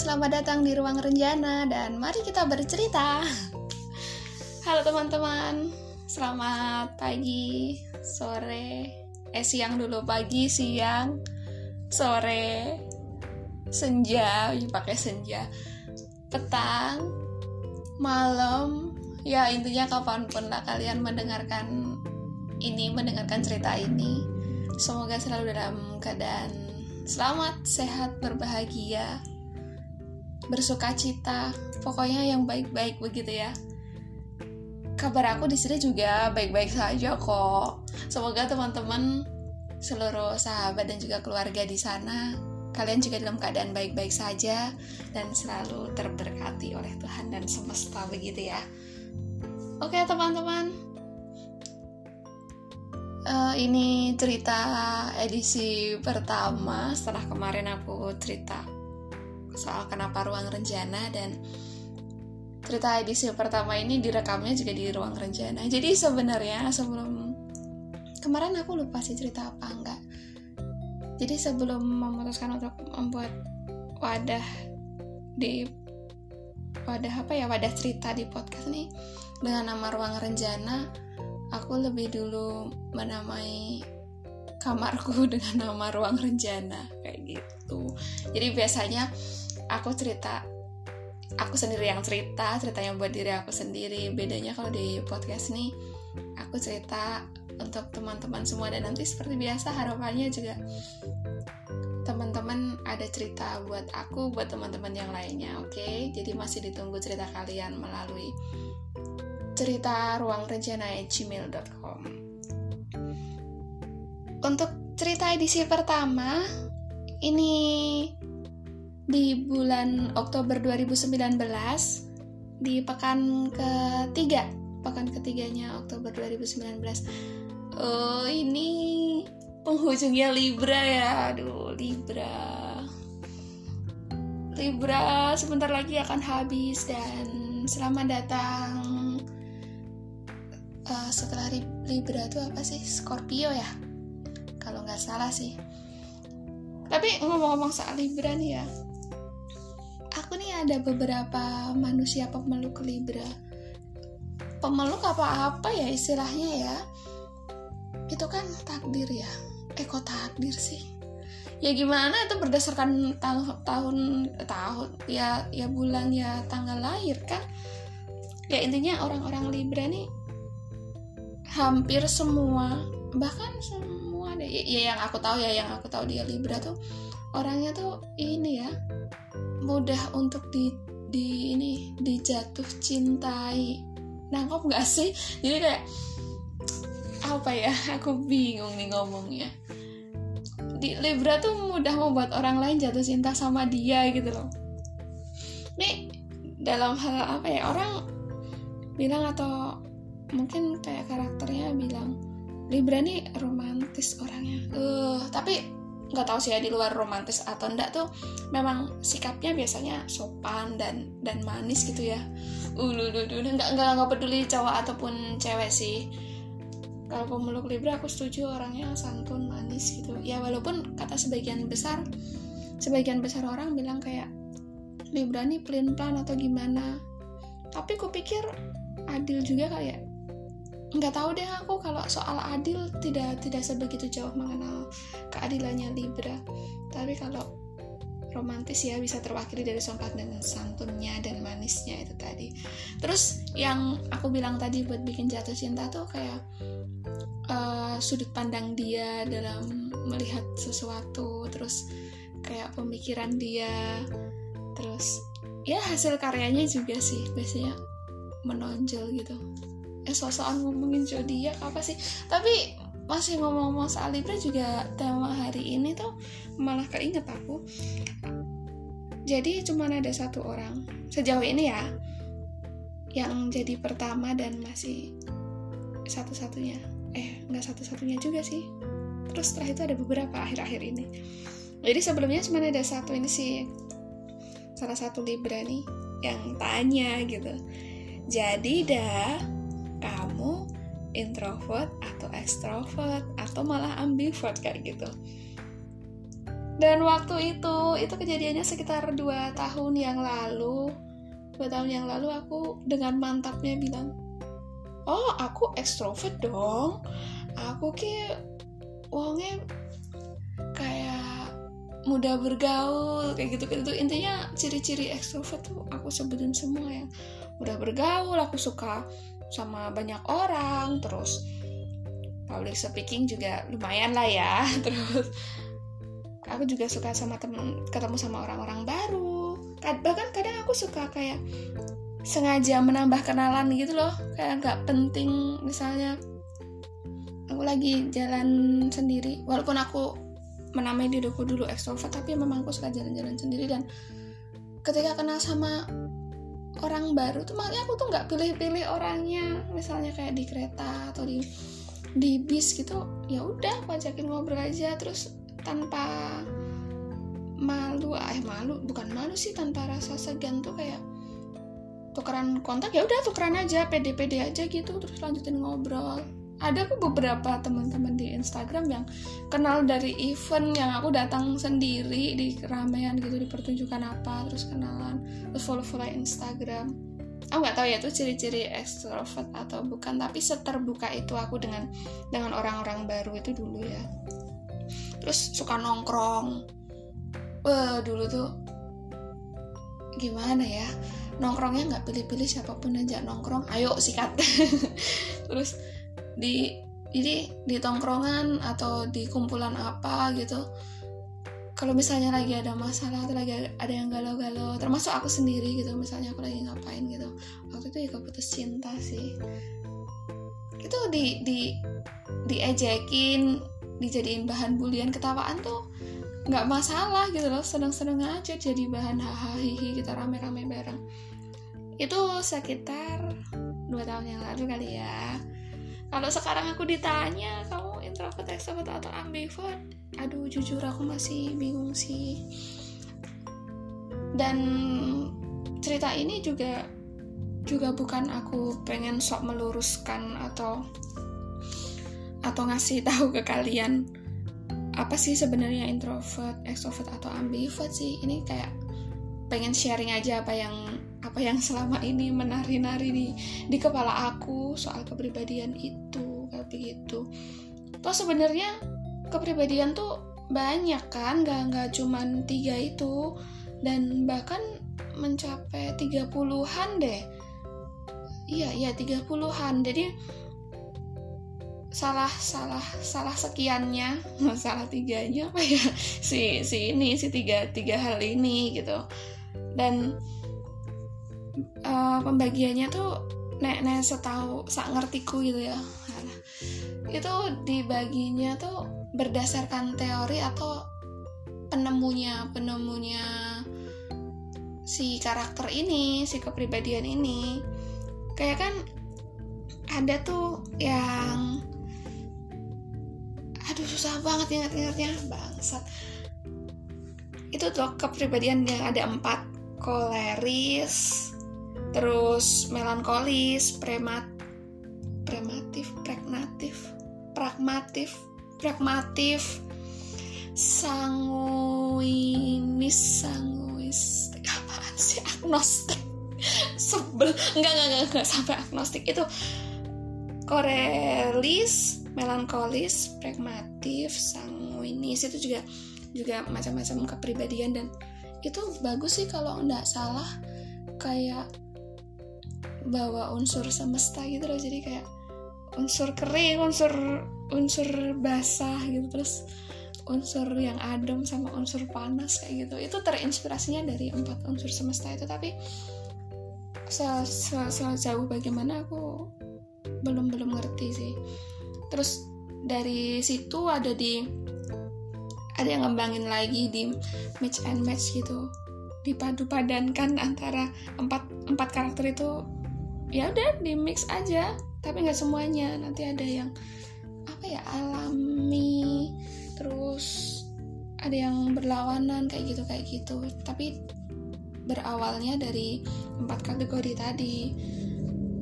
selamat datang di Ruang Renjana dan mari kita bercerita. Halo teman-teman, selamat pagi, sore, eh siang dulu pagi, siang, sore, senja, pakai senja, petang, malam, ya intinya kapan pun lah kalian mendengarkan ini, mendengarkan cerita ini. Semoga selalu dalam keadaan selamat, sehat, berbahagia, bersuka cita, pokoknya yang baik-baik begitu ya. Kabar aku di sini juga baik-baik saja kok. Semoga teman-teman seluruh sahabat dan juga keluarga di sana kalian juga dalam keadaan baik-baik saja dan selalu terberkati oleh Tuhan dan semesta begitu ya. Oke teman-teman, uh, ini cerita edisi pertama setelah kemarin aku cerita soal kenapa ruang rencana dan cerita edisi pertama ini direkamnya juga di ruang rencana. Jadi sebenarnya sebelum kemarin aku lupa sih cerita apa enggak. Jadi sebelum memutuskan untuk membuat wadah di wadah apa ya wadah cerita di podcast nih dengan nama ruang rencana aku lebih dulu menamai kamarku dengan nama ruang rencana kayak gitu. Jadi biasanya aku cerita aku sendiri yang cerita cerita yang buat diri aku sendiri. Bedanya kalau di podcast nih aku cerita untuk teman-teman semua. Dan nanti seperti biasa harapannya juga teman-teman ada cerita buat aku buat teman-teman yang lainnya oke? Okay? jadi masih ditunggu cerita kalian melalui cerita ruang rencana gmail.com untuk cerita edisi pertama ini di bulan Oktober 2019 di pekan ketiga pekan ketiganya Oktober 2019 oh ini penghujungnya Libra ya. Aduh Libra. Libra sebentar lagi akan habis dan selamat datang. Uh, setelah Libra itu apa sih? Scorpio ya? Kalau nggak salah sih. Tapi ngomong-ngomong soal Libra nih ya aku nih ada beberapa manusia pemeluk Libra. Pemeluk apa-apa ya istilahnya ya. Itu kan takdir ya. Eh kok takdir sih? Ya gimana? Itu berdasarkan tahun tahun tahun ya ya bulan ya tanggal lahir kan? Ya intinya orang-orang Libra nih hampir semua bahkan semua deh. Ya, ya yang aku tahu ya yang aku tahu dia Libra tuh orangnya tuh ini ya mudah untuk di di ini dijatuh cintai. Nangkop nggak sih? Jadi kayak apa ya? Aku bingung nih ngomongnya. Di Libra tuh mudah membuat orang lain jatuh cinta sama dia gitu loh. Nih dalam hal apa ya? Orang bilang atau mungkin kayak karakternya bilang Libra nih romantis orangnya. Uh tapi nggak tahu sih ya di luar romantis atau enggak tuh memang sikapnya biasanya sopan dan dan manis gitu ya. Ulu uh, nggak nggak nggak peduli cowok ataupun cewek sih. Kalau pemeluk Libra aku setuju orangnya santun manis gitu. Ya walaupun kata sebagian besar sebagian besar orang bilang kayak Libra nih pelin pelan atau gimana? Tapi kupikir adil juga kayak nggak tahu deh aku kalau soal adil tidak tidak sebegitu jauh mengenal keadilannya Libra. Tapi kalau romantis ya bisa terwakili dari sopan dan santunnya dan manisnya itu tadi. Terus yang aku bilang tadi buat bikin jatuh cinta tuh kayak uh, sudut pandang dia dalam melihat sesuatu terus kayak pemikiran dia terus ya hasil karyanya juga sih biasanya menonjol gitu eh sosokan ngomongin zodiak apa sih? Tapi masih ngomong-ngomong soal Libra juga tema hari ini tuh malah keinget aku. Jadi cuma ada satu orang sejauh ini ya yang jadi pertama dan masih satu-satunya. Eh nggak satu-satunya juga sih. Terus setelah itu ada beberapa akhir-akhir ini. Jadi sebelumnya cuma ada satu ini sih salah satu Libra nih yang tanya gitu. Jadi dah kamu introvert atau extrovert atau malah ambivert kayak gitu. Dan waktu itu itu kejadiannya sekitar dua tahun yang lalu. Dua tahun yang lalu aku dengan mantapnya bilang oh aku ekstrovert dong. Aku ki wongnya kayak mudah bergaul kayak gitu gitu. Intinya ciri-ciri ekstrovert tuh aku sebutin semua ya. Mudah bergaul aku suka sama banyak orang terus public speaking juga lumayan lah ya terus aku juga suka sama temen ketemu sama orang-orang baru. Bahkan kadang aku suka kayak sengaja menambah kenalan gitu loh kayak nggak penting misalnya aku lagi jalan sendiri walaupun aku menamai diriku dulu ekstrovert tapi memang aku suka jalan-jalan sendiri dan ketika kenal sama orang baru tuh makanya aku tuh nggak pilih-pilih orangnya. Misalnya kayak di kereta atau di di bis gitu ya udah aku ajakin ngobrol aja. Terus tanpa malu eh malu bukan malu sih tanpa rasa segan tuh kayak tukeran kontak ya udah tukeran aja pede-pede aja gitu. Terus lanjutin ngobrol ada aku beberapa teman-teman di Instagram yang kenal dari event yang aku datang sendiri di keramaian gitu di pertunjukan apa terus kenalan terus follow follow Instagram. Aku nggak tahu ya itu ciri-ciri extrovert atau bukan tapi seterbuka itu aku dengan dengan orang-orang baru itu dulu ya. Terus suka nongkrong. Eh dulu tuh gimana ya nongkrongnya nggak pilih-pilih siapa pun aja nongkrong ayo sikat. Terus di jadi di tongkrongan atau di kumpulan apa gitu. Kalau misalnya lagi ada masalah atau lagi ada yang galau-galau termasuk aku sendiri gitu misalnya aku lagi ngapain gitu waktu itu juga putus cinta sih. Itu di di diejekin dijadiin bahan bulian ketawaan tuh nggak masalah gitu loh seneng-seneng aja jadi bahan hahaha kita rame-rame bareng. Itu sekitar dua tahun yang lalu kali ya kalau sekarang aku ditanya kamu introvert extrovert atau ambivert? Aduh jujur aku masih bingung sih. Dan cerita ini juga juga bukan aku pengen sok meluruskan atau atau ngasih tahu ke kalian apa sih sebenarnya introvert, extrovert atau ambivert sih. Ini kayak pengen sharing aja apa yang apa yang selama ini menari-nari di di kepala aku soal kepribadian itu kayak begitu. Toh sebenarnya kepribadian tuh banyak kan, nggak nggak cuman tiga itu dan bahkan mencapai tiga puluhan deh. Iya, iya tiga puluhan. Jadi salah salah salah sekiannya salah tiganya apa ya si si ini si tiga tiga hal ini gitu dan uh, pembagiannya tuh nek nek setahu sak ngertiku gitu ya. Itu dibaginya tuh berdasarkan teori atau penemunya penemunya si karakter ini si kepribadian ini. Kayak kan ada tuh yang aduh susah banget ingat-ingatnya bangsat. Itu tuh kepribadian yang ada empat koleris terus melankolis premat prematif pragmatif pragmatif pragmatif sanguinis sanguis apaan sih? Agnostik. Sebel. Enggak enggak enggak, enggak sampai agnostik. Itu korelis melankolis pragmatif sanguinis. Itu juga juga macam-macam kepribadian. Dan itu bagus sih kalau nggak salah kayak bawa unsur semesta gitu loh. Jadi kayak unsur kering unsur unsur basah gitu. Terus unsur yang adem sama unsur panas kayak gitu. Itu terinspirasinya dari empat unsur semesta itu. Tapi sejauh bagaimana aku belum belum ngerti sih. Terus dari situ ada di ada yang ngembangin lagi di match and match gitu. Dipadu padankan antara empat empat karakter itu ya udah di mix aja. Tapi nggak semuanya. Nanti ada yang apa ya alami terus ada yang berlawanan kayak gitu kayak gitu. Tapi berawalnya dari empat kategori tadi.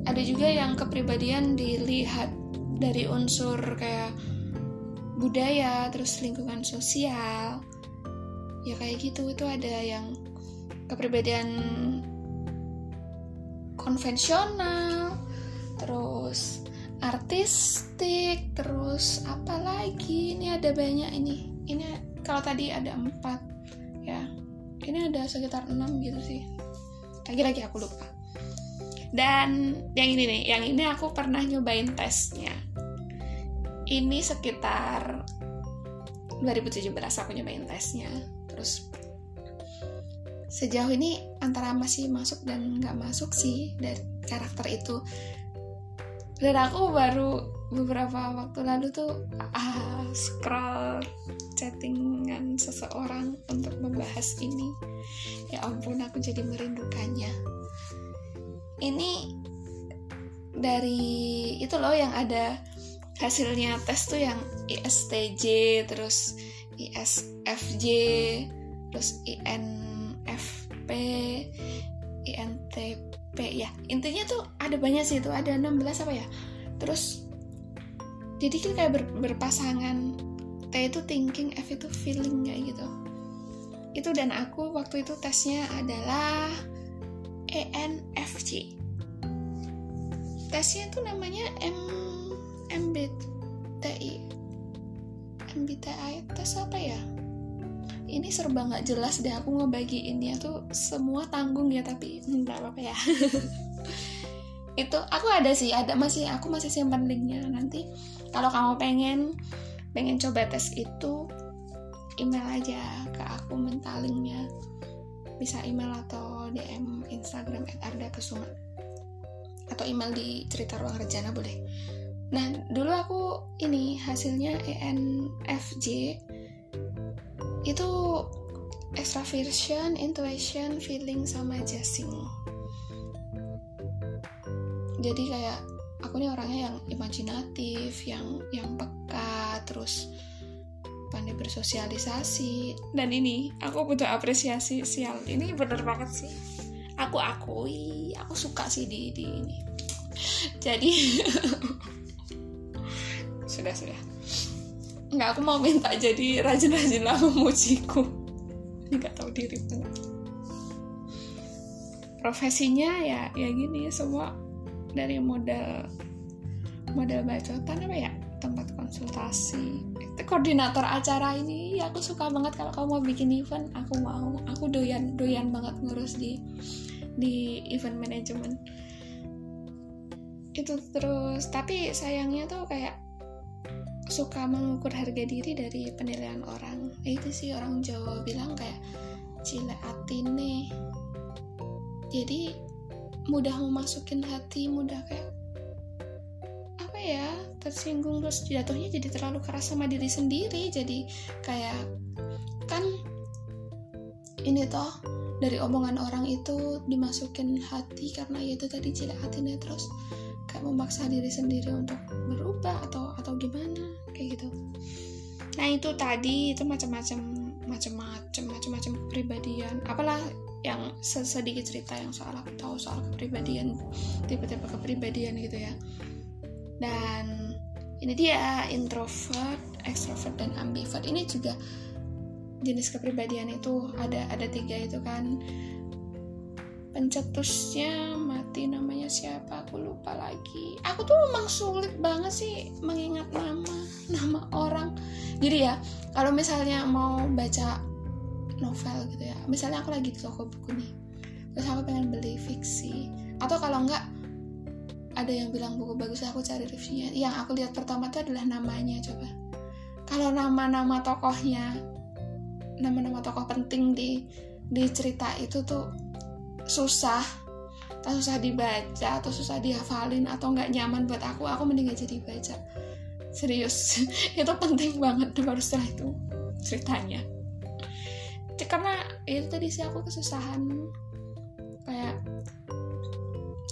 Ada juga yang kepribadian dilihat dari unsur kayak budaya terus lingkungan sosial. Ya kayak gitu itu ada yang kepribadian konvensional terus artistik terus apa lagi? Ini ada banyak ini. Ini kalau tadi ada empat ya. Ini ada sekitar enam gitu sih. Lagi-lagi aku lupa. Dan yang ini nih yang ini aku pernah nyobain tesnya. Ini sekitar 2017 aku nyobain tesnya. Terus sejauh ini antara masih masuk dan nggak masuk sih dari karakter itu. Dan aku baru beberapa waktu lalu tuh ah, scroll chattingan seseorang untuk membahas ini. Ya ampun aku jadi merindukannya. Ini dari itu loh yang ada hasilnya tes tuh yang ISTJ terus ISFJ terus INFP INTP ya. Intinya tuh ada banyak sih itu ada 16 apa ya. Terus jadi kan kayak ber, berpasangan T itu thinking F itu feeling kayak gitu. Itu dan aku waktu itu tesnya adalah ENFJ tesnya itu namanya M MBTI MBTI tes apa ya ini serba nggak jelas deh aku ngebagiinnya tuh semua tanggung ya tapi nggak apa-apa ya. Itu aku ada sih ada masih aku masih simpan linknya. Nanti kalau kamu pengen pengen coba tes itu email aja ke aku mentalingnya bisa email atau DM Instagram Arda Kesuma atau email di cerita ruang rencana boleh. Nah, dulu aku ini hasilnya ENFJ itu extraversion, intuition, feeling sama adjusting. Jadi kayak aku nih orangnya yang imajinatif, yang yang peka, terus pandai bersosialisasi. Dan ini aku butuh apresiasi sial. Ini bener banget sih. Aku akui, aku suka sih di di ini. Jadi sudah sudah nggak aku mau minta jadi rajin-rajin lah memujiku nggak tahu diri banget profesinya ya ya gini semua dari model model bacotan apa ya? Tempat konsultasi. Itu koordinator acara ini ya aku suka banget kalau kamu mau bikin event. Aku mau aku doyan doyan banget ngurus di di event management. Itu terus tapi sayangnya tuh kayak suka mengukur harga diri dari penilaian orang. Itu sih orang Jawa bilang kayak cile nih. Jadi mudah memasukin hati mudah kayak apa ya tersinggung terus jatuhnya jadi terlalu keras sama diri sendiri. Jadi kayak kan ini toh dari omongan orang itu dimasukin hati karena ya itu tadi cile nih terus kayak memaksa diri sendiri untuk berubah atau atau gimana kayak gitu. Nah itu tadi itu macam-macam macam-macam macam-macam kepribadian. Apalah yang sedikit cerita yang soal aku tahu soal kepribadian tipe-tipe kepribadian gitu ya. Dan ini dia introvert, extrovert dan ambivert. Ini juga jenis kepribadian itu ada ada tiga itu kan pencetusnya mati namanya siapa aku lupa lagi. Aku tuh memang sulit banget sih mengingat nama nama orang. Jadi ya kalau misalnya mau baca novel gitu ya misalnya aku lagi di toko buku nih terus aku pengen beli fiksi atau kalau enggak ada yang bilang buku bagus aku cari reviewnya. Yang aku lihat pertama itu adalah namanya coba. Kalau nama-nama tokohnya nama-nama tokoh penting di di cerita itu tuh susah atau susah dibaca atau susah dihafalin atau nggak nyaman buat aku aku mending gak jadi baca serius. Itu penting banget baru setelah itu ceritanya. Karena itu tadi sih aku kesusahan. Kayak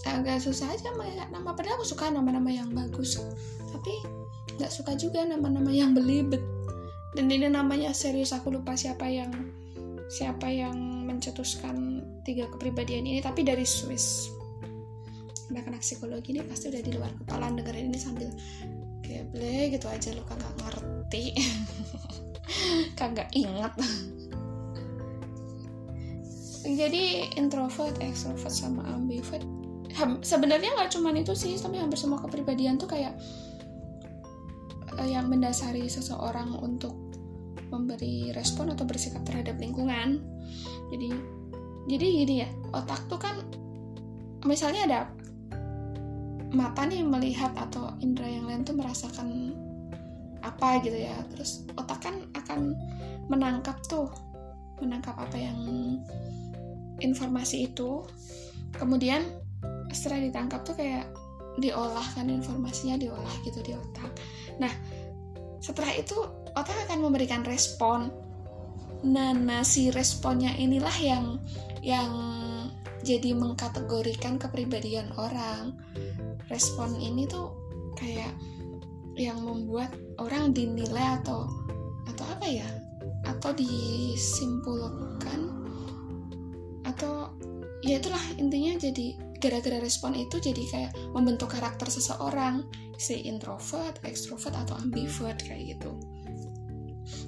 agak susah aja kayak nama padahal aku suka nama-nama yang bagus. Tapi nggak suka juga nama-nama yang belibet. Dan ini namanya serius aku lupa siapa yang siapa yang mencetuskan tiga kepribadian ini tapi dari Swiss. Anak-anak psikologi ini pasti udah di luar kepala dengerin ini sambil geble gitu aja lo kagak ngerti. Kagak ingat. Jadi introvert extrovert sama ambivert. Sebenarnya nggak cuma itu sih tapi hampir semua kepribadian tuh kayak uh, yang mendasari seseorang untuk memberi respon atau bersikap terhadap lingkungan. Jadi jadi gini ya otak tuh kan misalnya ada mata nih melihat atau indera yang lain tuh merasakan apa gitu ya. Terus otak kan akan menangkap tuh menangkap apa yang informasi itu. Kemudian setelah ditangkap tuh kayak diolah kan informasinya diolah gitu di otak. Nah setelah itu otak akan memberikan respon nah, nah si responnya inilah yang yang jadi mengkategorikan kepribadian orang. Respon ini tuh kayak yang membuat orang dinilai atau atau apa ya? Atau disimpulkan? Atau ya itulah intinya jadi gara-gara respon itu jadi kayak membentuk karakter seseorang. Si introvert, extrovert atau ambivert kayak gitu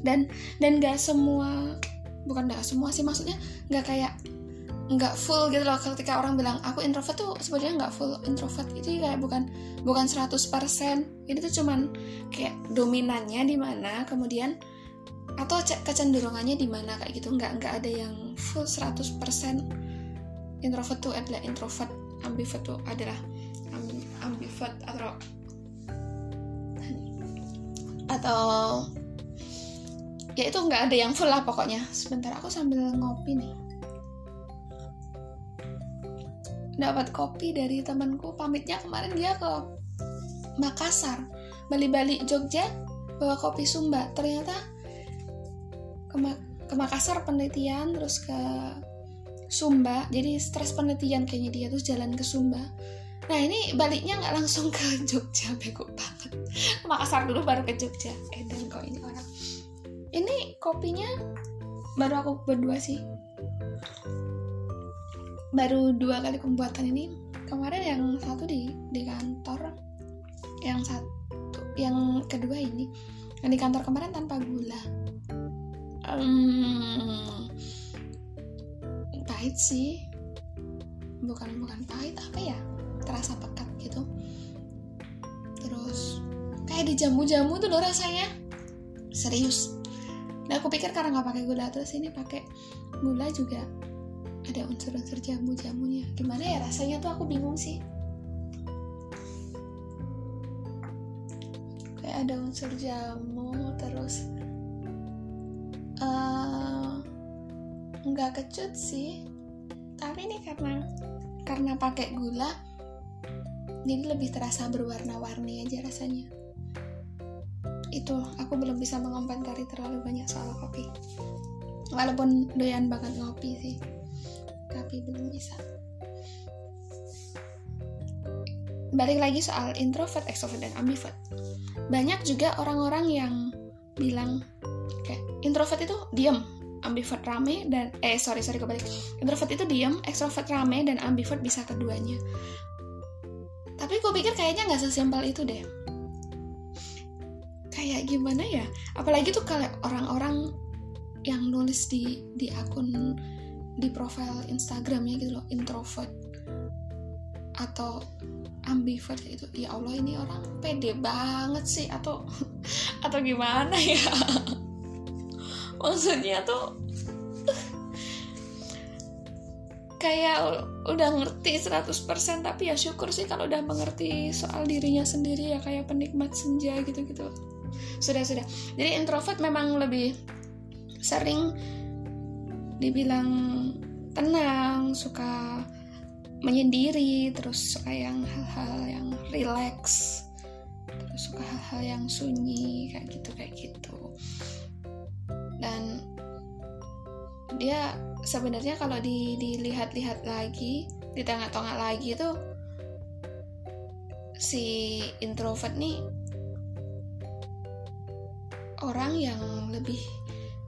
dan dan gak semua bukan gak semua sih maksudnya gak kayak nggak full gitu loh. Ketika orang bilang aku introvert tuh sebenarnya nggak full introvert. Itu kayak bukan bukan 100% ini tuh cuman kayak dominannya di mana kemudian atau kecenderungannya di mana kayak gitu. Nggak nggak ada yang full 100% introvert tuh adalah introvert ambivert tuh adalah ambivert atau atau ya itu nggak ada yang full lah pokoknya. Sebentar aku sambil ngopi nih. Dapat kopi dari temanku. Pamitnya kemarin dia ke Makassar balik-balik Jogja bawa kopi Sumba. Ternyata ke, Ma ke Makassar penelitian terus ke Sumba. Jadi stres penelitian kayaknya dia terus jalan ke Sumba. Nah ini baliknya nggak langsung ke Jogja bego banget. Makassar dulu baru ke Jogja. Eh dan kok ini orang ini kopinya baru aku berdua sih. Baru dua kali pembuatan ini. Kemarin yang satu di di kantor. Yang satu yang kedua ini. Yang di kantor kemarin tanpa gula. Um, pahit sih. Bukan bukan pahit apa ya? Terasa pekat gitu. Terus kayak di jamu-jamu tuh loh rasanya. Serius nah aku pikir karena nggak pakai gula terus ini pakai gula juga ada unsur-unsur jamu-jamunya. Gimana ya rasanya tuh aku bingung sih. Kayak ada unsur jamu terus uh, nggak kecut sih. Tapi ini karena karena pakai gula jadi lebih terasa berwarna-warni aja rasanya itu aku belum bisa mengomentari terlalu banyak soal kopi. Walaupun doyan banget ngopi sih tapi belum bisa. Balik lagi soal introvert, extrovert, dan ambivert. Banyak juga orang-orang yang bilang kayak introvert itu diam ambivert rame dan eh sorry sorry kembali introvert itu diam extrovert rame dan ambivert bisa keduanya. Tapi gue pikir kayaknya nggak sesimpel itu deh kayak gimana ya? Apalagi tuh kalau orang-orang yang nulis di di akun di profil Instagramnya gitu loh introvert atau ambivert itu ya Allah ini orang pede banget sih atau atau gimana ya? Maksudnya tuh kayak udah ngerti 100% tapi ya syukur sih kalau udah mengerti soal dirinya sendiri ya kayak penikmat senja gitu-gitu sudah sudah. Jadi introvert memang lebih sering dibilang tenang suka menyendiri terus suka yang hal-hal yang relax terus suka hal-hal yang sunyi kayak gitu kayak gitu. Dan dia sebenarnya kalau di, dilihat-lihat lagi di tengah-tengah lagi tuh si introvert nih orang yang lebih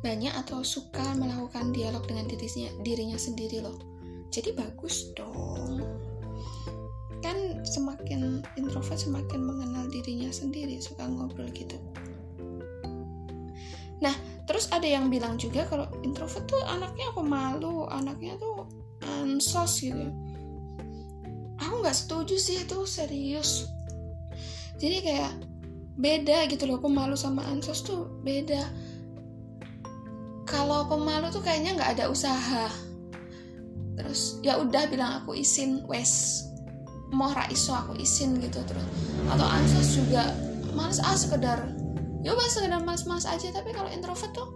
banyak atau suka melakukan dialog dengan dirinya dirinya sendiri loh. Jadi bagus dong. Kan semakin introvert semakin mengenal dirinya sendiri suka ngobrol gitu. Nah terus ada yang bilang juga kalau introvert tuh anaknya pemalu anaknya tuh ansos gitu ya. aku nggak setuju sih itu serius. Jadi kayak beda gitu loh pemalu sama ansos tuh beda. Kalau pemalu tuh kayaknya nggak ada usaha. Terus ya udah bilang aku isin wes. Mau raiso aku isin gitu terus. Atau ansos juga males ah sekedar ya udah sekedar mas-mas aja. Tapi kalau introvert tuh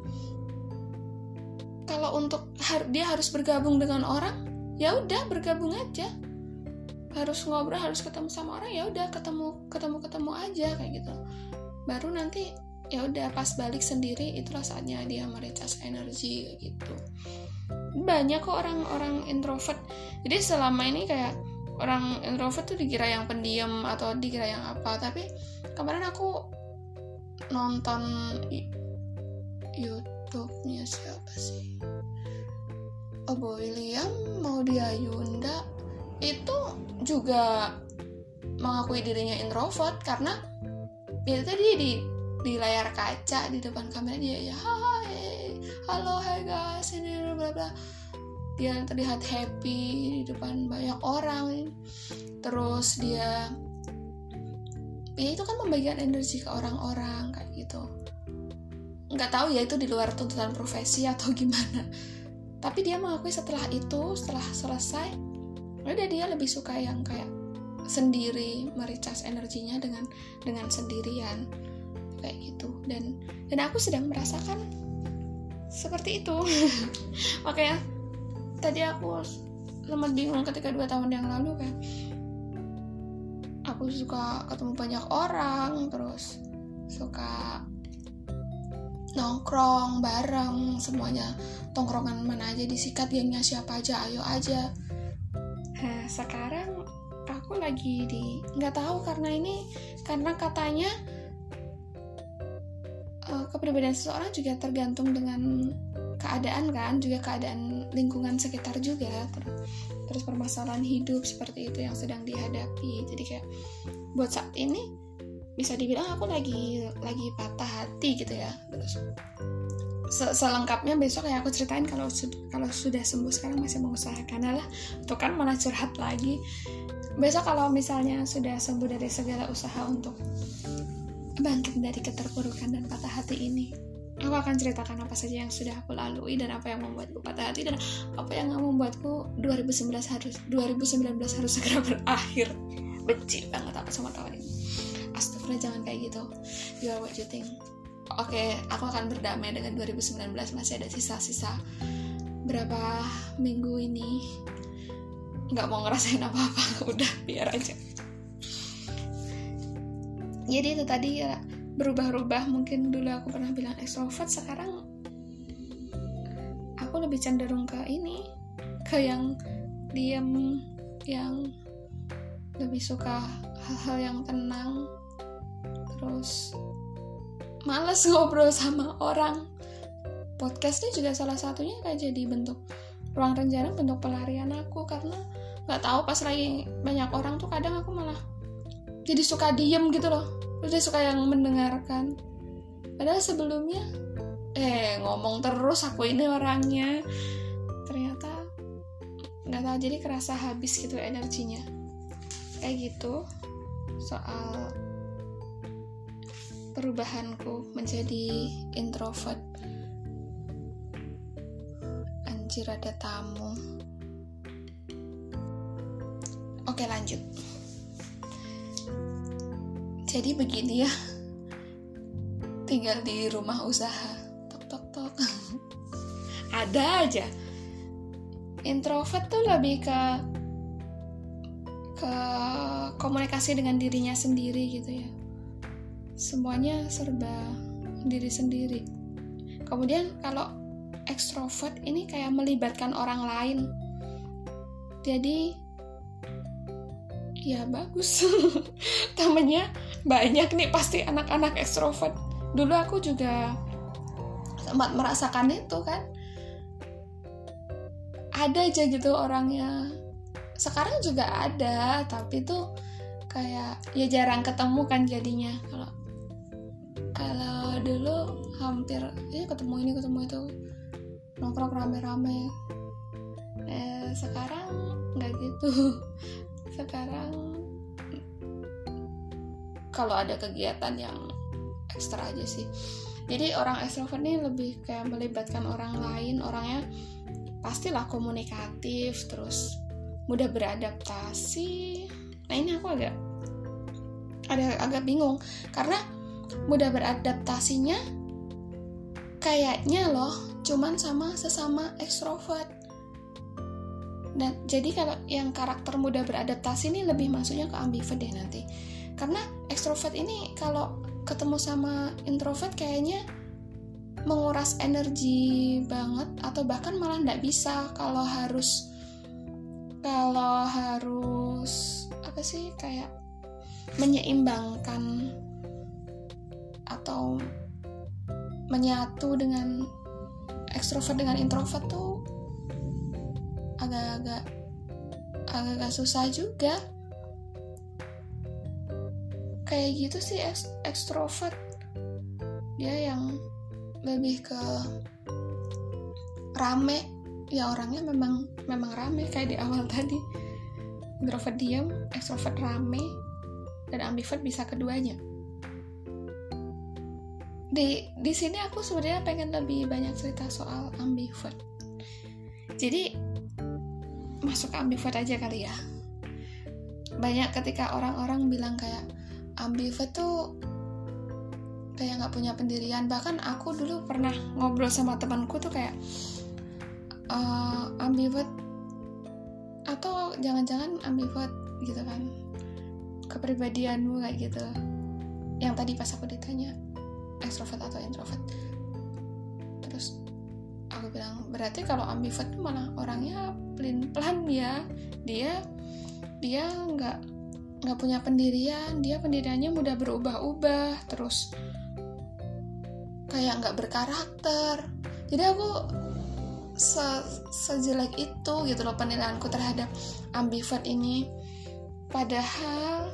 kalau untuk dia harus bergabung dengan orang ya udah bergabung aja harus ngobrol harus ketemu sama orang ya udah ketemu ketemu ketemu aja kayak gitu. Baru nanti ya udah pas balik sendiri itulah saatnya dia merecharge energi gitu. Banyak kok orang-orang introvert. Jadi selama ini kayak orang introvert tuh dikira yang pendiam atau dikira yang apa tapi kemarin aku nonton YouTube-nya siapa sih? Oh William mau dia Yunda itu juga mengakui dirinya introvert karena ya tadi di di layar kaca di depan kamera dia ya hai halo hai guys ini bla bla dia terlihat happy di depan banyak orang. Terus dia ya itu kan pembagian energi ke orang-orang kayak gitu. Nggak tahu ya itu di luar tuntutan profesi atau gimana. Tapi dia mengakui setelah itu setelah selesai udah dia lebih suka yang kayak sendiri mericas energinya dengan dengan sendirian. Kayak gitu. Dan dan aku sedang merasakan seperti itu. Makanya tadi aku sempat bingung ketika dua tahun yang lalu kayak aku suka ketemu banyak orang terus suka nongkrong bareng semuanya. Tongkrongan mana aja disikat gengnya siapa aja ayo aja Nah, sekarang aku lagi di nggak tahu karena ini karena katanya uh, kepribadian seseorang juga tergantung dengan keadaan kan, juga keadaan lingkungan sekitar juga. Terus, permasalahan hidup seperti itu yang sedang dihadapi. Jadi kayak buat saat ini bisa dibilang aku lagi lagi patah hati gitu ya. Terus selengkapnya besok ya aku ceritain kalau kalau sudah sembuh sekarang masih mengusahakan lah tuh kan malah curhat lagi. Besok kalau misalnya sudah sembuh dari segala usaha untuk bangkit dari keterpurukan dan patah hati ini aku akan ceritakan apa saja yang sudah aku lalui dan apa yang membuatku patah hati dan apa yang membuatku 2019 harus 2019 harus segera berakhir. Benci banget aku sama tahun ini. Astagfirullah jangan kayak gitu. You are what you think oke okay, aku akan berdamai dengan 2019 masih ada sisa-sisa berapa minggu ini. Nggak mau ngerasain apa-apa udah biar aja. Jadi itu tadi ya berubah-ubah. Mungkin dulu aku pernah bilang extrovert sekarang aku lebih cenderung ke ini ke yang diam yang lebih suka hal-hal yang tenang. Terus males ngobrol sama orang. Podcast ini juga salah satunya kayak jadi bentuk ruang rencana bentuk pelarian aku. Karena nggak tahu pas lagi banyak orang tuh kadang aku malah jadi suka diem gitu loh. Udah suka yang mendengarkan. Padahal sebelumnya eh ngomong terus aku ini orangnya. Ternyata nggak tahu jadi kerasa habis gitu energinya. Kayak gitu soal perubahanku menjadi introvert. Anjir ada tamu. Oke lanjut. Jadi begini ya. Tinggal di rumah usaha. Tok tok tok. Ada aja. Introvert tuh lebih ke ke komunikasi dengan dirinya sendiri gitu ya semuanya serba diri sendiri. Kemudian kalau ekstrovert ini kayak melibatkan orang lain. Jadi ya bagus. Temennya banyak nih pasti anak-anak ekstrovert. Dulu aku juga sempat merasakan itu kan. Ada aja gitu orangnya. Sekarang juga ada, tapi tuh kayak ya jarang ketemu kan jadinya kalau kalau dulu hampir ya ketemu ini ketemu itu. Nongkrong rame-rame. Eh, sekarang nggak gitu. Sekarang kalau ada kegiatan yang ekstra aja sih. Jadi orang ekstrovert ini lebih kayak melibatkan orang lain. Orangnya pastilah komunikatif terus mudah beradaptasi. Nah ini aku agak ada agak bingung. Karena mudah beradaptasinya? Kayaknya loh cuman sama sesama ekstrovert. Dan jadi kalau yang karakter mudah beradaptasi ini lebih masuknya ke ambivert deh nanti. Karena ekstrovert ini kalau ketemu sama introvert kayaknya menguras energi banget atau bahkan malah nggak bisa kalau harus kalau harus apa sih kayak menyeimbangkan atau menyatu dengan ekstrovert dengan introvert tuh agak-agak agak-agak susah juga. Kayak gitu sih ekstrovert. Dia yang lebih ke rame. Ya orangnya memang memang rame kayak di awal tadi. Introvert diam ekstrovert rame dan ambivert bisa keduanya di di sini aku sebenarnya pengen lebih banyak cerita soal ambivert. Jadi masuk ke ambivert aja kali ya. Banyak ketika orang-orang bilang kayak ambivert tuh kayak nggak punya pendirian. Bahkan aku dulu pernah ngobrol sama temanku tuh kayak uh, ambivert atau jangan-jangan ambivert gitu kan. Kepribadianmu kayak gitu. Yang tadi pas aku ditanya ekstrovert atau introvert. Terus aku bilang berarti kalau ambivert malah orangnya pelin pelan ya. Dia dia nggak nggak punya pendirian. Dia pendiriannya mudah berubah-ubah. Terus kayak nggak berkarakter. Jadi aku se sejelek itu gitu loh penilaianku terhadap ambivert ini. Padahal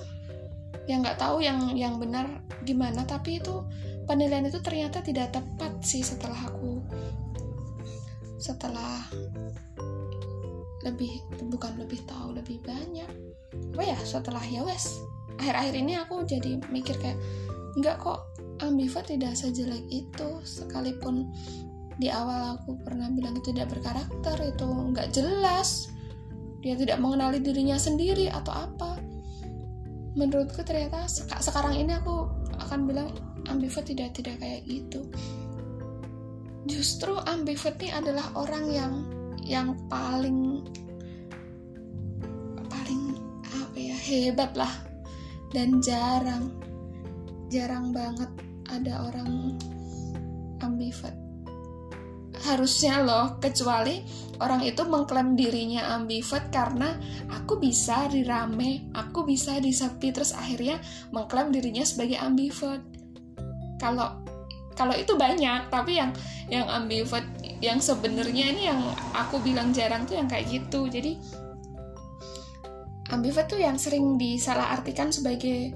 yang nggak tahu yang yang benar gimana. Tapi itu penilaian itu ternyata tidak tepat sih setelah aku setelah lebih bukan lebih tahu lebih banyak. Apa ya setelah ya wes akhir-akhir ini aku jadi mikir kayak nggak kok ambivert tidak sejelek itu. Sekalipun di awal aku pernah bilang itu tidak berkarakter itu nggak jelas dia tidak mengenali dirinya sendiri atau apa. Menurutku ternyata sekarang ini aku akan bilang ambivert tidak tidak kayak gitu. Justru ambivert ini adalah orang yang yang paling paling apa ya hebat lah. Dan jarang jarang banget ada orang ambivert harusnya loh kecuali orang itu mengklaim dirinya ambivert karena aku bisa di rame aku bisa di sepi terus akhirnya mengklaim dirinya sebagai ambivert. Kalau kalau itu banyak tapi yang yang ambivert yang sebenarnya ini yang aku bilang jarang tuh yang kayak gitu. Jadi ambivert tuh yang sering disalahartikan sebagai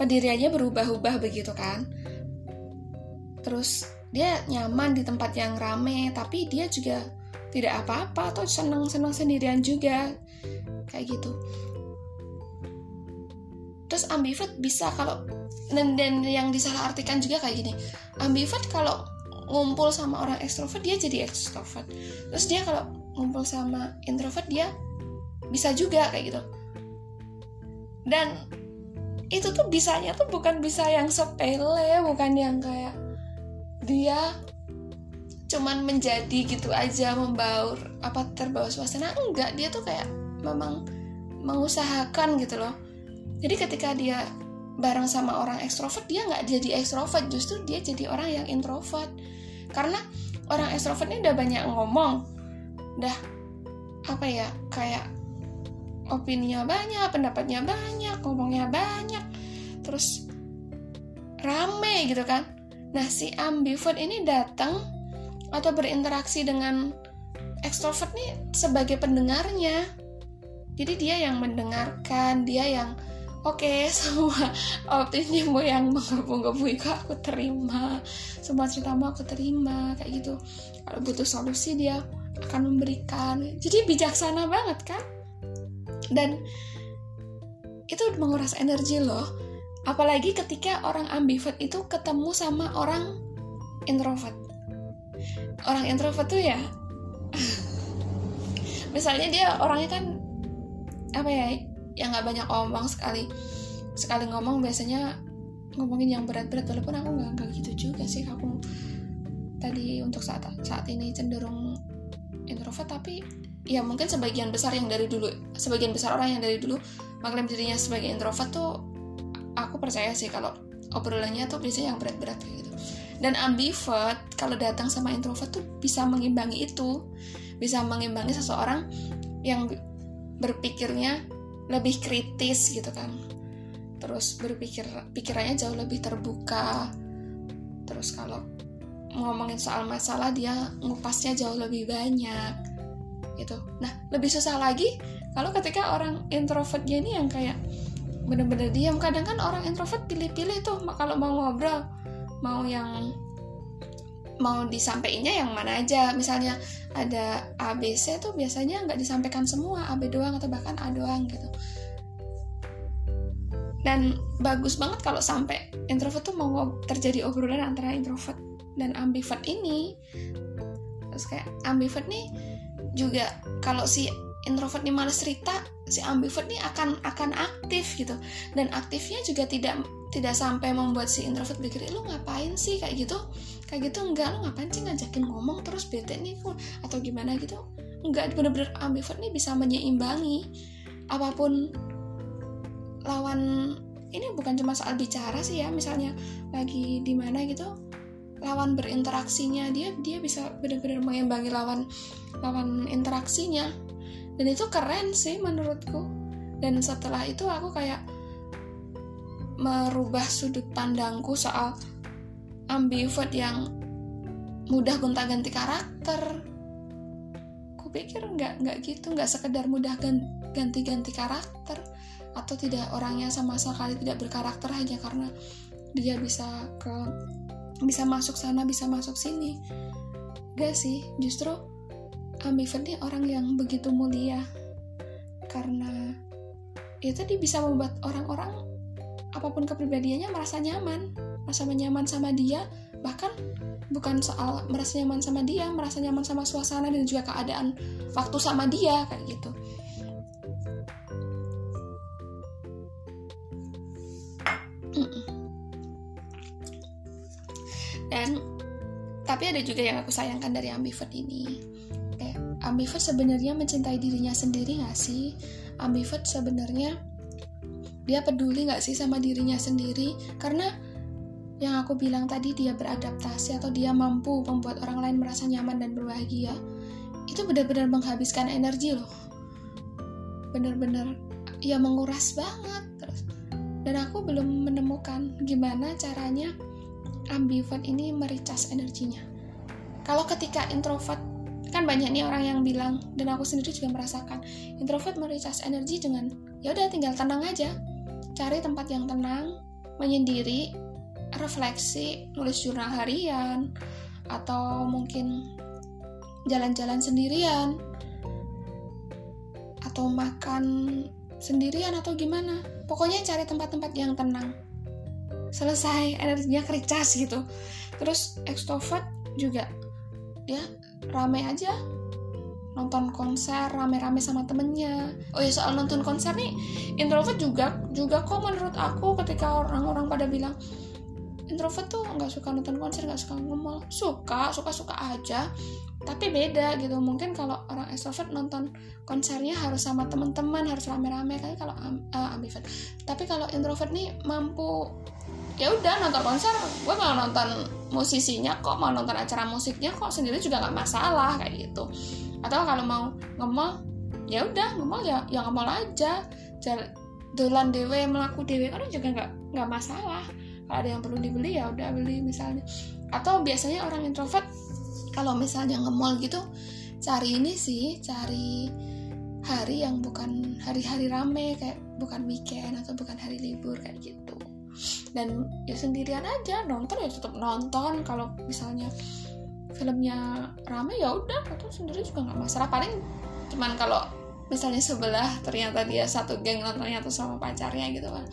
pendiriannya berubah-ubah begitu kan. Terus dia nyaman di tempat yang rame tapi dia juga tidak apa-apa atau seneng-seneng sendirian juga. Kayak gitu. Terus ambivert bisa kalau dan, dan yang disalahartikan juga kayak gini. Ambivert kalau ngumpul sama orang ekstrovert dia jadi ekstrovert. Terus dia kalau ngumpul sama introvert dia bisa juga kayak gitu. Dan itu tuh bisanya tuh bukan bisa yang sepele bukan yang kayak dia cuman menjadi gitu aja membaur apa terbawa suasana. Enggak dia tuh kayak memang mengusahakan gitu loh. Jadi ketika dia bareng sama orang ekstrovert dia nggak jadi ekstrovert. Justru dia jadi orang yang introvert. Karena orang ekstrovert ini udah banyak ngomong. Udah apa ya kayak opininya banyak, pendapatnya banyak, ngomongnya banyak, terus rame gitu kan. Nah si ambivert ini datang atau berinteraksi dengan ekstrovert nih sebagai pendengarnya. Jadi dia yang mendengarkan, dia yang oke okay, semua optimismu yang menggebu-gebu itu aku terima. Semua ceritamu aku terima kayak gitu. Kalau butuh solusi dia akan memberikan. Jadi bijaksana banget kan? Dan itu menguras energi loh apalagi ketika orang ambivert itu ketemu sama orang introvert. Orang introvert tuh ya misalnya dia orangnya kan apa ya yang nggak banyak omong sekali sekali ngomong biasanya ngomongin yang berat-berat walaupun aku nggak nggak gitu juga sih. Aku tadi untuk saat saat ini cenderung introvert tapi ya mungkin sebagian besar yang dari dulu sebagian besar orang yang dari dulu mengklaim dirinya sebagai introvert tuh aku percaya sih kalau obrolannya tuh biasanya yang berat-berat gitu. Dan ambivert kalau datang sama introvert tuh bisa mengimbangi itu. Bisa mengimbangi seseorang yang berpikirnya lebih kritis gitu kan. Terus berpikir pikirannya jauh lebih terbuka. Terus kalau ngomongin soal masalah dia ngupasnya jauh lebih banyak gitu. Nah lebih susah lagi kalau ketika orang introvertnya ini yang kayak bener-bener diam. Kadang kan orang introvert pilih-pilih tuh kalau mau ngobrol mau yang mau disampaikannya yang mana aja. Misalnya ada ABC tuh biasanya nggak disampaikan semua AB doang atau bahkan A doang gitu. Dan bagus banget kalau sampai introvert tuh mau terjadi obrolan antara introvert dan ambivert ini. Terus kayak ambivert nih juga kalau si introvert nih malas cerita si ambivert nih akan akan aktif gitu. Dan aktifnya juga tidak tidak sampai membuat si introvert pikir lu ngapain sih? Kayak gitu. Kayak gitu enggak lu ngapain sih ngajakin ngomong terus bete nih atau gimana gitu. Enggak bener-bener ambivert nih bisa menyeimbangi apa pun lawan ini bukan cuma soal bicara sih ya misalnya lagi di mana gitu lawan berinteraksinya dia dia bisa benar-benar mengimbangi lawan lawan interaksinya dan itu keren sih menurutku dan setelah itu aku kayak merubah sudut pandangku soal ambivert yang mudah gonta-ganti karakter. Kupikir nggak nggak gitu, nggak sekedar mudah ganti-ganti karakter atau tidak orangnya sama sekali tidak berkarakter hanya karena dia bisa ke bisa masuk sana bisa masuk sini. Gak sih, justru ambivert ini orang yang begitu mulia karena ya dia bisa membuat orang-orang apa pun kepribadiannya merasa nyaman merasa nyaman sama dia bahkan bukan soal merasa nyaman sama dia merasa nyaman sama suasana dan juga keadaan waktu sama dia kayak gitu. Dan tapi ada juga yang aku sayangkan dari ambivert ini. eh, ambivert sebenarnya mencintai dirinya sendiri gak sih? Ambivert sebenarnya dia peduli nggak sih sama dirinya sendiri? Karena yang aku bilang tadi dia beradaptasi atau dia mampu membuat orang lain merasa nyaman dan berbahagia. Itu benar-benar menghabiskan energi loh. Benar-benar ya menguras banget. Dan aku belum menemukan gimana caranya ambivert ini mericas energinya. Kalau ketika introvert kan banyak nih orang yang bilang dan aku sendiri juga merasakan introvert mericas energi dengan ya udah tinggal tenang aja cari tempat yang tenang, menyendiri, refleksi, nulis jurnal harian, atau mungkin jalan-jalan sendirian, atau makan sendirian atau gimana. Pokoknya cari tempat-tempat yang tenang. Selesai, energinya kericas gitu. Terus extrovert juga ya rame aja. Nonton konser rame-rame sama temennya. Oh ya soal nonton konser nih introvert juga juga kok menurut aku ketika orang-orang pada bilang introvert tuh nggak suka nonton konser nggak suka ngomong. Suka suka suka aja tapi beda gitu. Mungkin kalau orang extrovert nonton konsernya harus sama teman-teman harus rame-rame. Kali kalau uh, ambivert. Tapi kalau introvert nih mampu ya udah nonton konser gue mau nonton musisinya kok mau nonton acara musiknya kok sendiri juga nggak masalah kayak gitu. Atau kalau mau ngemol ya udah ngemol ya ya ngemol aja. Jalan dolan dewe melaku dewe kan juga nggak nggak masalah. Kalau ada yang perlu dibeli ya udah beli misalnya. Atau biasanya orang introvert kalau misalnya ngemol gitu cari ini sih cari hari yang bukan hari-hari rame kayak bukan weekend atau bukan hari libur kayak gitu dan ya sendirian aja nonton ya tetap nonton. Kalau misalnya filmnya rame ya udah atau sendiri juga nggak masalah. Paling cuman kalau misalnya sebelah ternyata dia satu geng nontonnya tuh sama pacarnya gitu kan.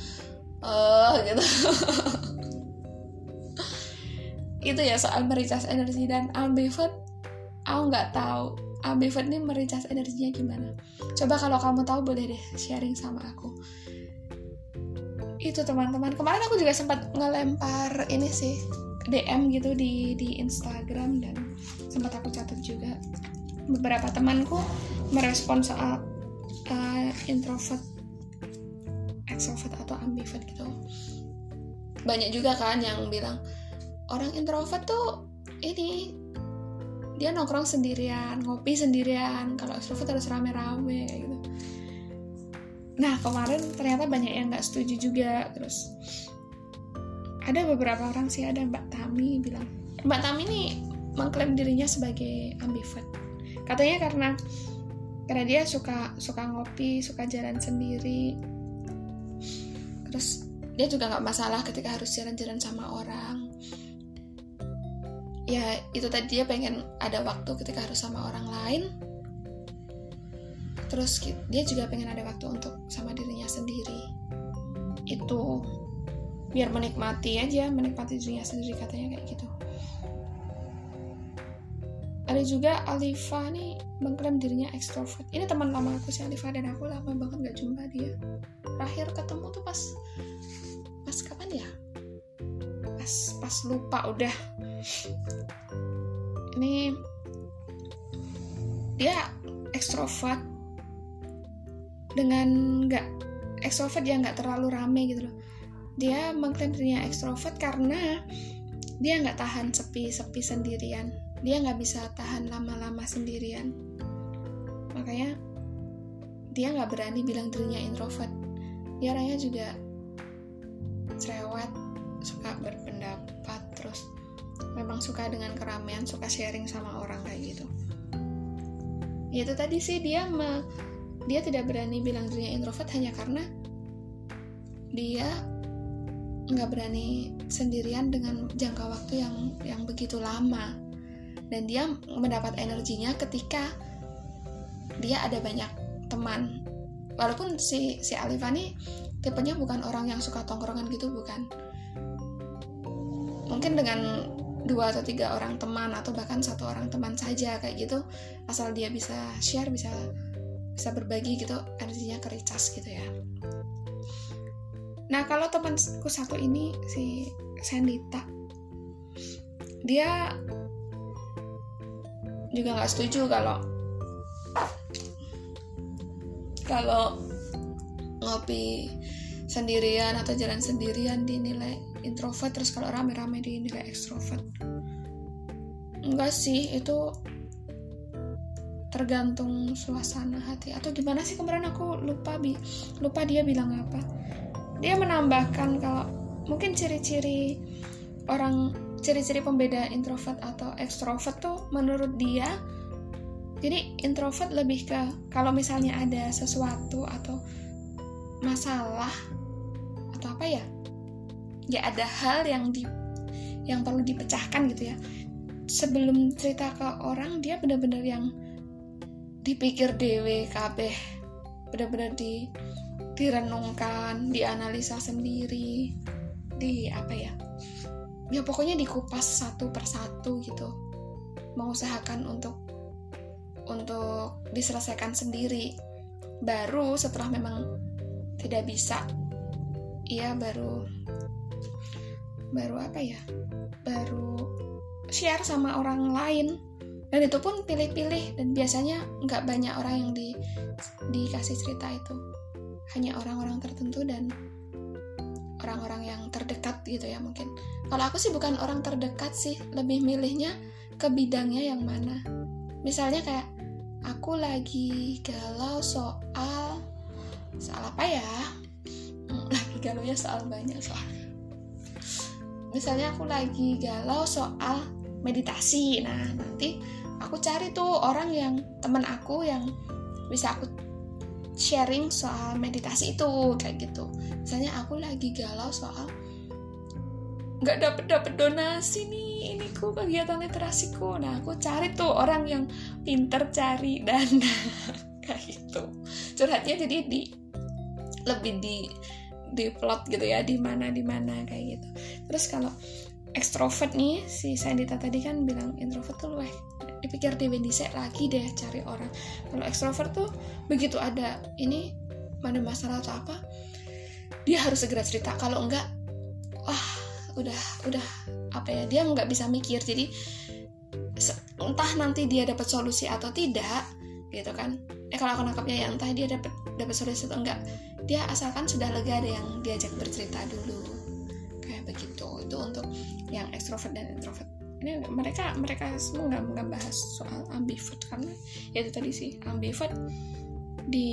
Eh uh, gitu. Itu ya soal mericas energi dan ambivert aku nggak tahu ambivert ini mericas energinya gimana. Coba kalau kamu tahu boleh deh sharing sama aku itu teman-teman. Kemarin aku juga sempat ngelempar ini sih DM gitu di di Instagram dan sempat aku catat juga. Beberapa temanku merespon soal uh, introvert extrovert atau ambivert gitu. Banyak juga kan yang bilang orang introvert tuh ini dia nongkrong sendirian ngopi sendirian. Kalau extrovert harus rame-rame gitu nah kemarin ternyata banyak yang nggak setuju juga terus ada beberapa orang sih ada Mbak Tami bilang Mbak Tami ini mengklaim dirinya sebagai ambivert. Katanya karena karena dia suka suka ngopi suka jalan sendiri. Terus dia juga nggak masalah ketika harus jalan-jalan sama orang. Ya itu tadi dia pengen ada waktu ketika harus sama orang lain terus dia juga pengen ada waktu untuk sama dirinya sendiri. Itu biar menikmati aja menikmati dirinya sendiri katanya kayak gitu. Ada juga Alifa nih mengklaim dirinya ekstrovert. Ini teman lama aku sih Alifa dan aku lama banget gak jumpa dia. Terakhir ketemu tuh pas pas kapan ya? Pas pas lupa udah. Ini dia ekstrovert dengan nggak ekstrovert yang nggak terlalu rame gitu loh. Dia mengklaim dirinya ekstrovert karena dia nggak tahan sepi-sepi sendirian. Dia nggak bisa tahan lama-lama sendirian. Makanya dia nggak berani bilang dirinya introvert. Dia orangnya juga cerewet suka berpendapat terus memang suka dengan keramaian suka sharing sama orang kayak gitu. Ya itu tadi sih dia me, dia tidak berani bilang dirinya introvert hanya karena dia nggak berani sendirian dengan jangka waktu yang yang begitu lama. Dan dia mendapat energinya ketika dia ada banyak teman. Walaupun si si Alifani tipenya bukan orang yang suka tongkrongan gitu bukan. Mungkin dengan dua atau tiga orang teman atau bahkan satu orang teman saja kayak gitu asal dia bisa share bisa bisa berbagi gitu energinya kericas gitu ya. Nah kalau temanku satu ini si Sandita dia juga nggak setuju kalau kalau ngopi sendirian atau jalan sendirian dinilai introvert terus kalau rame-rame dinilai ekstrovert enggak sih itu tergantung suasana hati. Atau gimana sih kemarin aku lupa bi lupa dia bilang apa. Dia menambahkan kalau mungkin ciri-ciri orang ciri-ciri pembeda introvert atau ekstrovert tuh menurut dia jadi introvert lebih ke kalau misalnya ada sesuatu atau masalah atau apa ya ya ada hal yang di yang perlu dipecahkan gitu ya. Sebelum cerita ke orang dia benar-benar yang dipikir dewe kabeh. Benar-benar di direnungkan dianalisa sendiri di apa ya? Ya pokoknya dikupas satu persatu gitu. Mengusahakan untuk untuk diselesaikan sendiri. Baru setelah memang tidak bisa ia baru baru apa ya? Baru share sama orang lain dan itu pun pilih-pilih dan biasanya nggak banyak orang yang di dikasih cerita itu. Hanya orang-orang tertentu dan orang-orang yang terdekat gitu ya mungkin. Kalau aku sih bukan orang terdekat sih lebih milihnya ke bidangnya yang mana. Misalnya kayak aku lagi galau soal soal apa ya? Hmm, lagi galau ya soal banyak soal. Misalnya aku lagi galau soal meditasi. Nah nanti aku cari tuh orang yang teman aku yang bisa aku sharing soal meditasi itu kayak gitu. Misalnya aku lagi galau soal nggak dapet dapet donasi nih ini ku kegiatan literasiku. Nah aku cari tuh orang yang pinter cari dana kayak gitu. Curhatnya jadi di lebih di di plot gitu ya di mana di mana kayak gitu. Terus kalau ekstrovert nih si Sandita tadi kan bilang introvert tuh luweh dipikir di dhisik lagi deh cari orang. Kalau ekstrovert tuh begitu ada ini mana masalah atau apa dia harus segera cerita. Kalau enggak wah udah udah apa ya dia nggak bisa mikir. Jadi entah nanti dia dapat solusi atau tidak gitu kan. Eh kalau aku nangkapnya ya entah dia dapat dapat solusi atau enggak. Dia asalkan sudah lega ada yang diajak bercerita dulu begitu. Itu untuk yang ekstrovert dan introvert. Ini mereka mereka semua nggak nggak bahas soal ambivert karena ya itu tadi sih ambivert di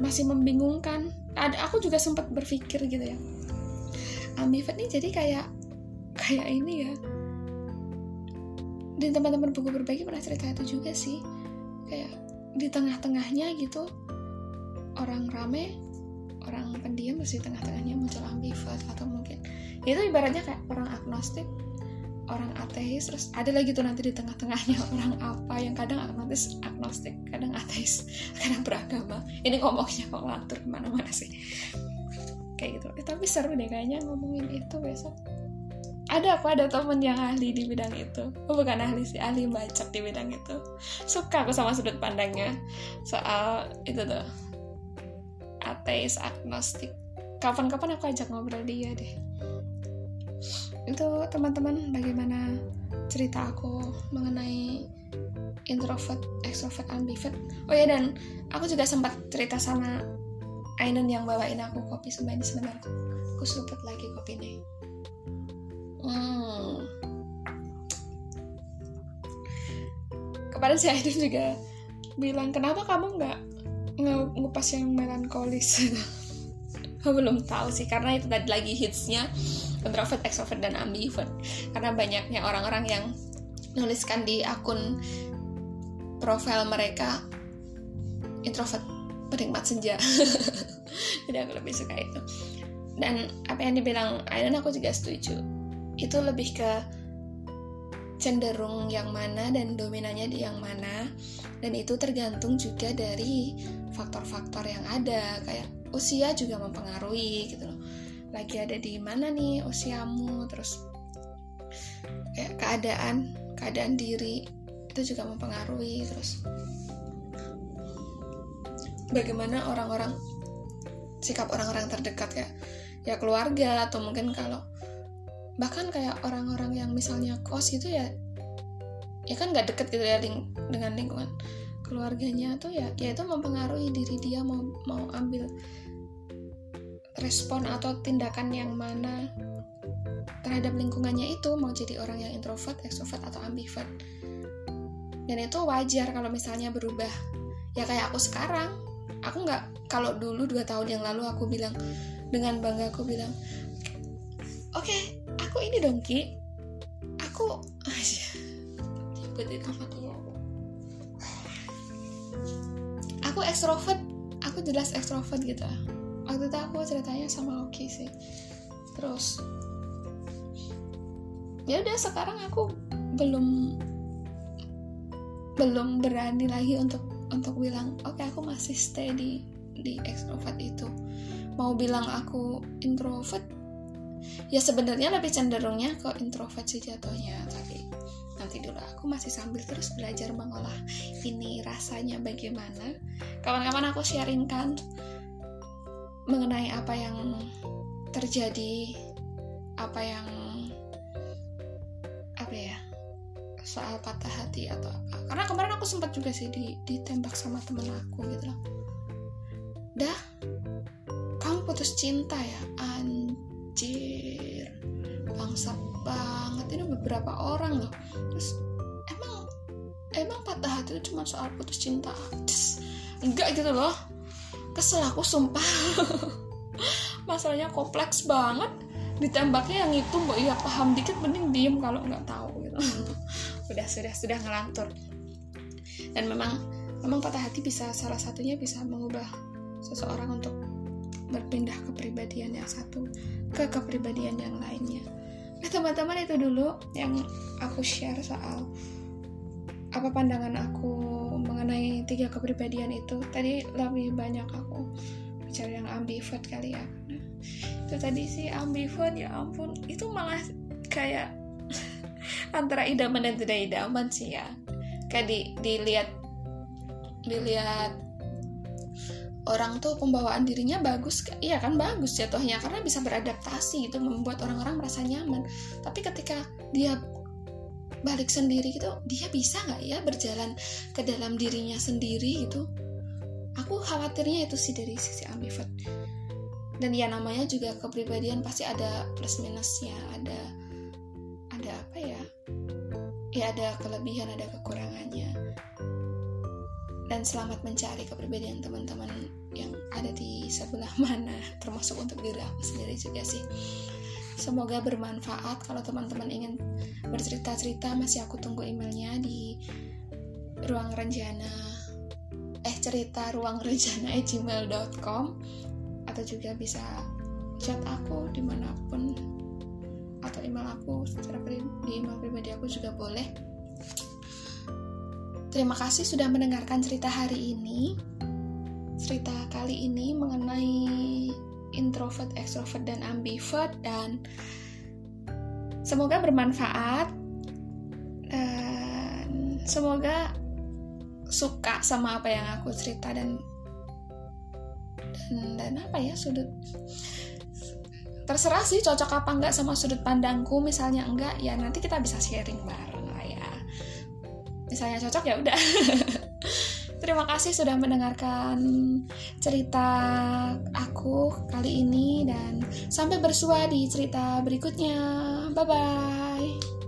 masih membingungkan. Ada aku juga sempat berpikir gitu ya. Ambivert nih jadi kayak kayak ini ya. Dan teman-teman buku berbagi pernah cerita itu juga sih. Kayak di tengah-tengahnya gitu orang rame orang pendiam terus di tengah-tengahnya muncul ambivert atau mungkin itu ibaratnya kayak orang agnostik orang ateis terus ada lagi tuh nanti di tengah-tengahnya orang apa yang kadang agnostis agnostik kadang ateis kadang beragama. Ini ngomongnya kok ngantur ke mana-mana sih? Kayak gitu. Eh, tapi seru deh kayaknya ngomongin itu besok. Ada aku ada temen yang ahli di bidang itu. Oh, bukan ahli sih ahli baca di bidang itu. Suka aku sama sudut pandangnya soal itu tuh ateis agnostik kapan-kapan aku ajak ngobrol dia deh itu teman-teman bagaimana cerita aku mengenai introvert, extrovert, ambivert. Oh ya dan aku juga sempat cerita sama Ainun yang bawain aku kopi sebentar sebentar aku seruput lagi kopi ini hmm. kepada si Ainun juga bilang kenapa kamu nggak ngupas yang melankolis. Belum tahu sih karena itu tadi lagi hitsnya introvert, extrovert dan ambivert. Karena banyaknya orang-orang yang nuliskan di akun profil mereka introvert penikmat senja. Jadi aku lebih suka itu. Dan apa yang dibilang Aidan aku juga setuju. Itu lebih ke cenderung yang mana dan dominannya di yang mana. Dan itu tergantung juga dari faktor-faktor yang ada kayak usia juga mempengaruhi gitu loh. Lagi ada di mana nih usiamu terus kayak keadaan keadaan diri itu juga mempengaruhi terus bagaimana orang-orang sikap orang-orang terdekat ya ya keluarga atau mungkin kalau bahkan kayak orang-orang yang misalnya kos gitu ya ya kan nggak deket gitu ya ling dengan lingkungan keluarganya tuh ya ya itu mempengaruhi diri dia mau mau ambil respon atau tindakan yang mana terhadap lingkungannya itu mau jadi orang yang introvert, extrovert atau ambivert. Dan itu wajar kalau misalnya berubah. Ya kayak aku sekarang, aku nggak kalau dulu dua tahun yang lalu aku bilang dengan bangga aku bilang oke okay, aku ini dong ki? Aku aku. Ekstrovert. Aku jelas ekstrovert gitu. Waktu itu aku ceritanya sama Oki sih. Terus ya udah sekarang aku belum belum berani lagi untuk untuk bilang oke okay, aku masih stay di di extrovert itu. Mau bilang aku introvert ya sebenarnya lebih cenderungnya ke introvert sih jatuhnya tapi nanti dulu aku masih sambil terus belajar mengolah ini rasanya bagaimana. Kawan-kawan aku sharingkan mengenai apa yang terjadi apa yang apa ya soal patah hati atau apa. Karena kemarin aku sempat juga sih di, ditembak sama temen aku gitu loh. Dah kamu putus cinta ya? Anjir bangsa banget. Ini beberapa orang loh. Terus emang emang patah hati itu cuma soal putus cinta. Terus, enggak gitu loh. Kesel aku sumpah. Masalahnya kompleks banget. Ditembaknya yang itu mbak iya paham dikit mending diem kalau nggak tahu gitu. Udah sudah sudah ngelantur. Dan memang memang patah hati bisa salah satunya bisa mengubah seseorang untuk berpindah kepribadian yang satu ke kepribadian yang lainnya. Nah teman-teman itu dulu yang aku share soal apa pandangan aku mengenai tiga kepribadian itu. Tadi lebih banyak aku bicara yang ambivert kali ya. Nah, itu tadi sih ambivert ya ampun. Itu malah kayak antara idaman dan tidak idaman sih ya. Kayak di, dilihat dilihat orang tuh pembawaan dirinya bagus iya kan bagus jatuhnya karena bisa beradaptasi gitu membuat orang-orang merasa nyaman. Tapi ketika dia balik sendiri gitu dia bisa nggak ya berjalan ke dalam dirinya sendiri gitu? Aku khawatirnya itu sih dari sisi ambivert. Dan ya namanya juga kepribadian pasti ada plus minusnya ada ada apa ya? Ya ada kelebihan ada kekurangannya dan selamat mencari kepribadian teman-teman yang ada di sebelah mana termasuk untuk diri aku sendiri juga sih. Semoga bermanfaat. Kalau teman-teman ingin bercerita-cerita masih aku tunggu emailnya di ruang rencana eh cerita ruang rencana gmail.com atau juga bisa chat aku di mana pun atau email aku secara di email pribadi aku juga boleh terima kasih sudah mendengarkan cerita hari ini. Cerita kali ini mengenai introvert, extrovert, dan ambivert dan semoga bermanfaat. Dan semoga suka sama apa yang aku cerita dan dan, dan apa ya sudut. Terserah sih cocok apa enggak sama sudut pandangku misalnya enggak ya nanti kita bisa sharing bareng misalnya cocok ya udah. Terima kasih sudah mendengarkan cerita aku kali ini dan sampai bersua di cerita berikutnya. Bye bye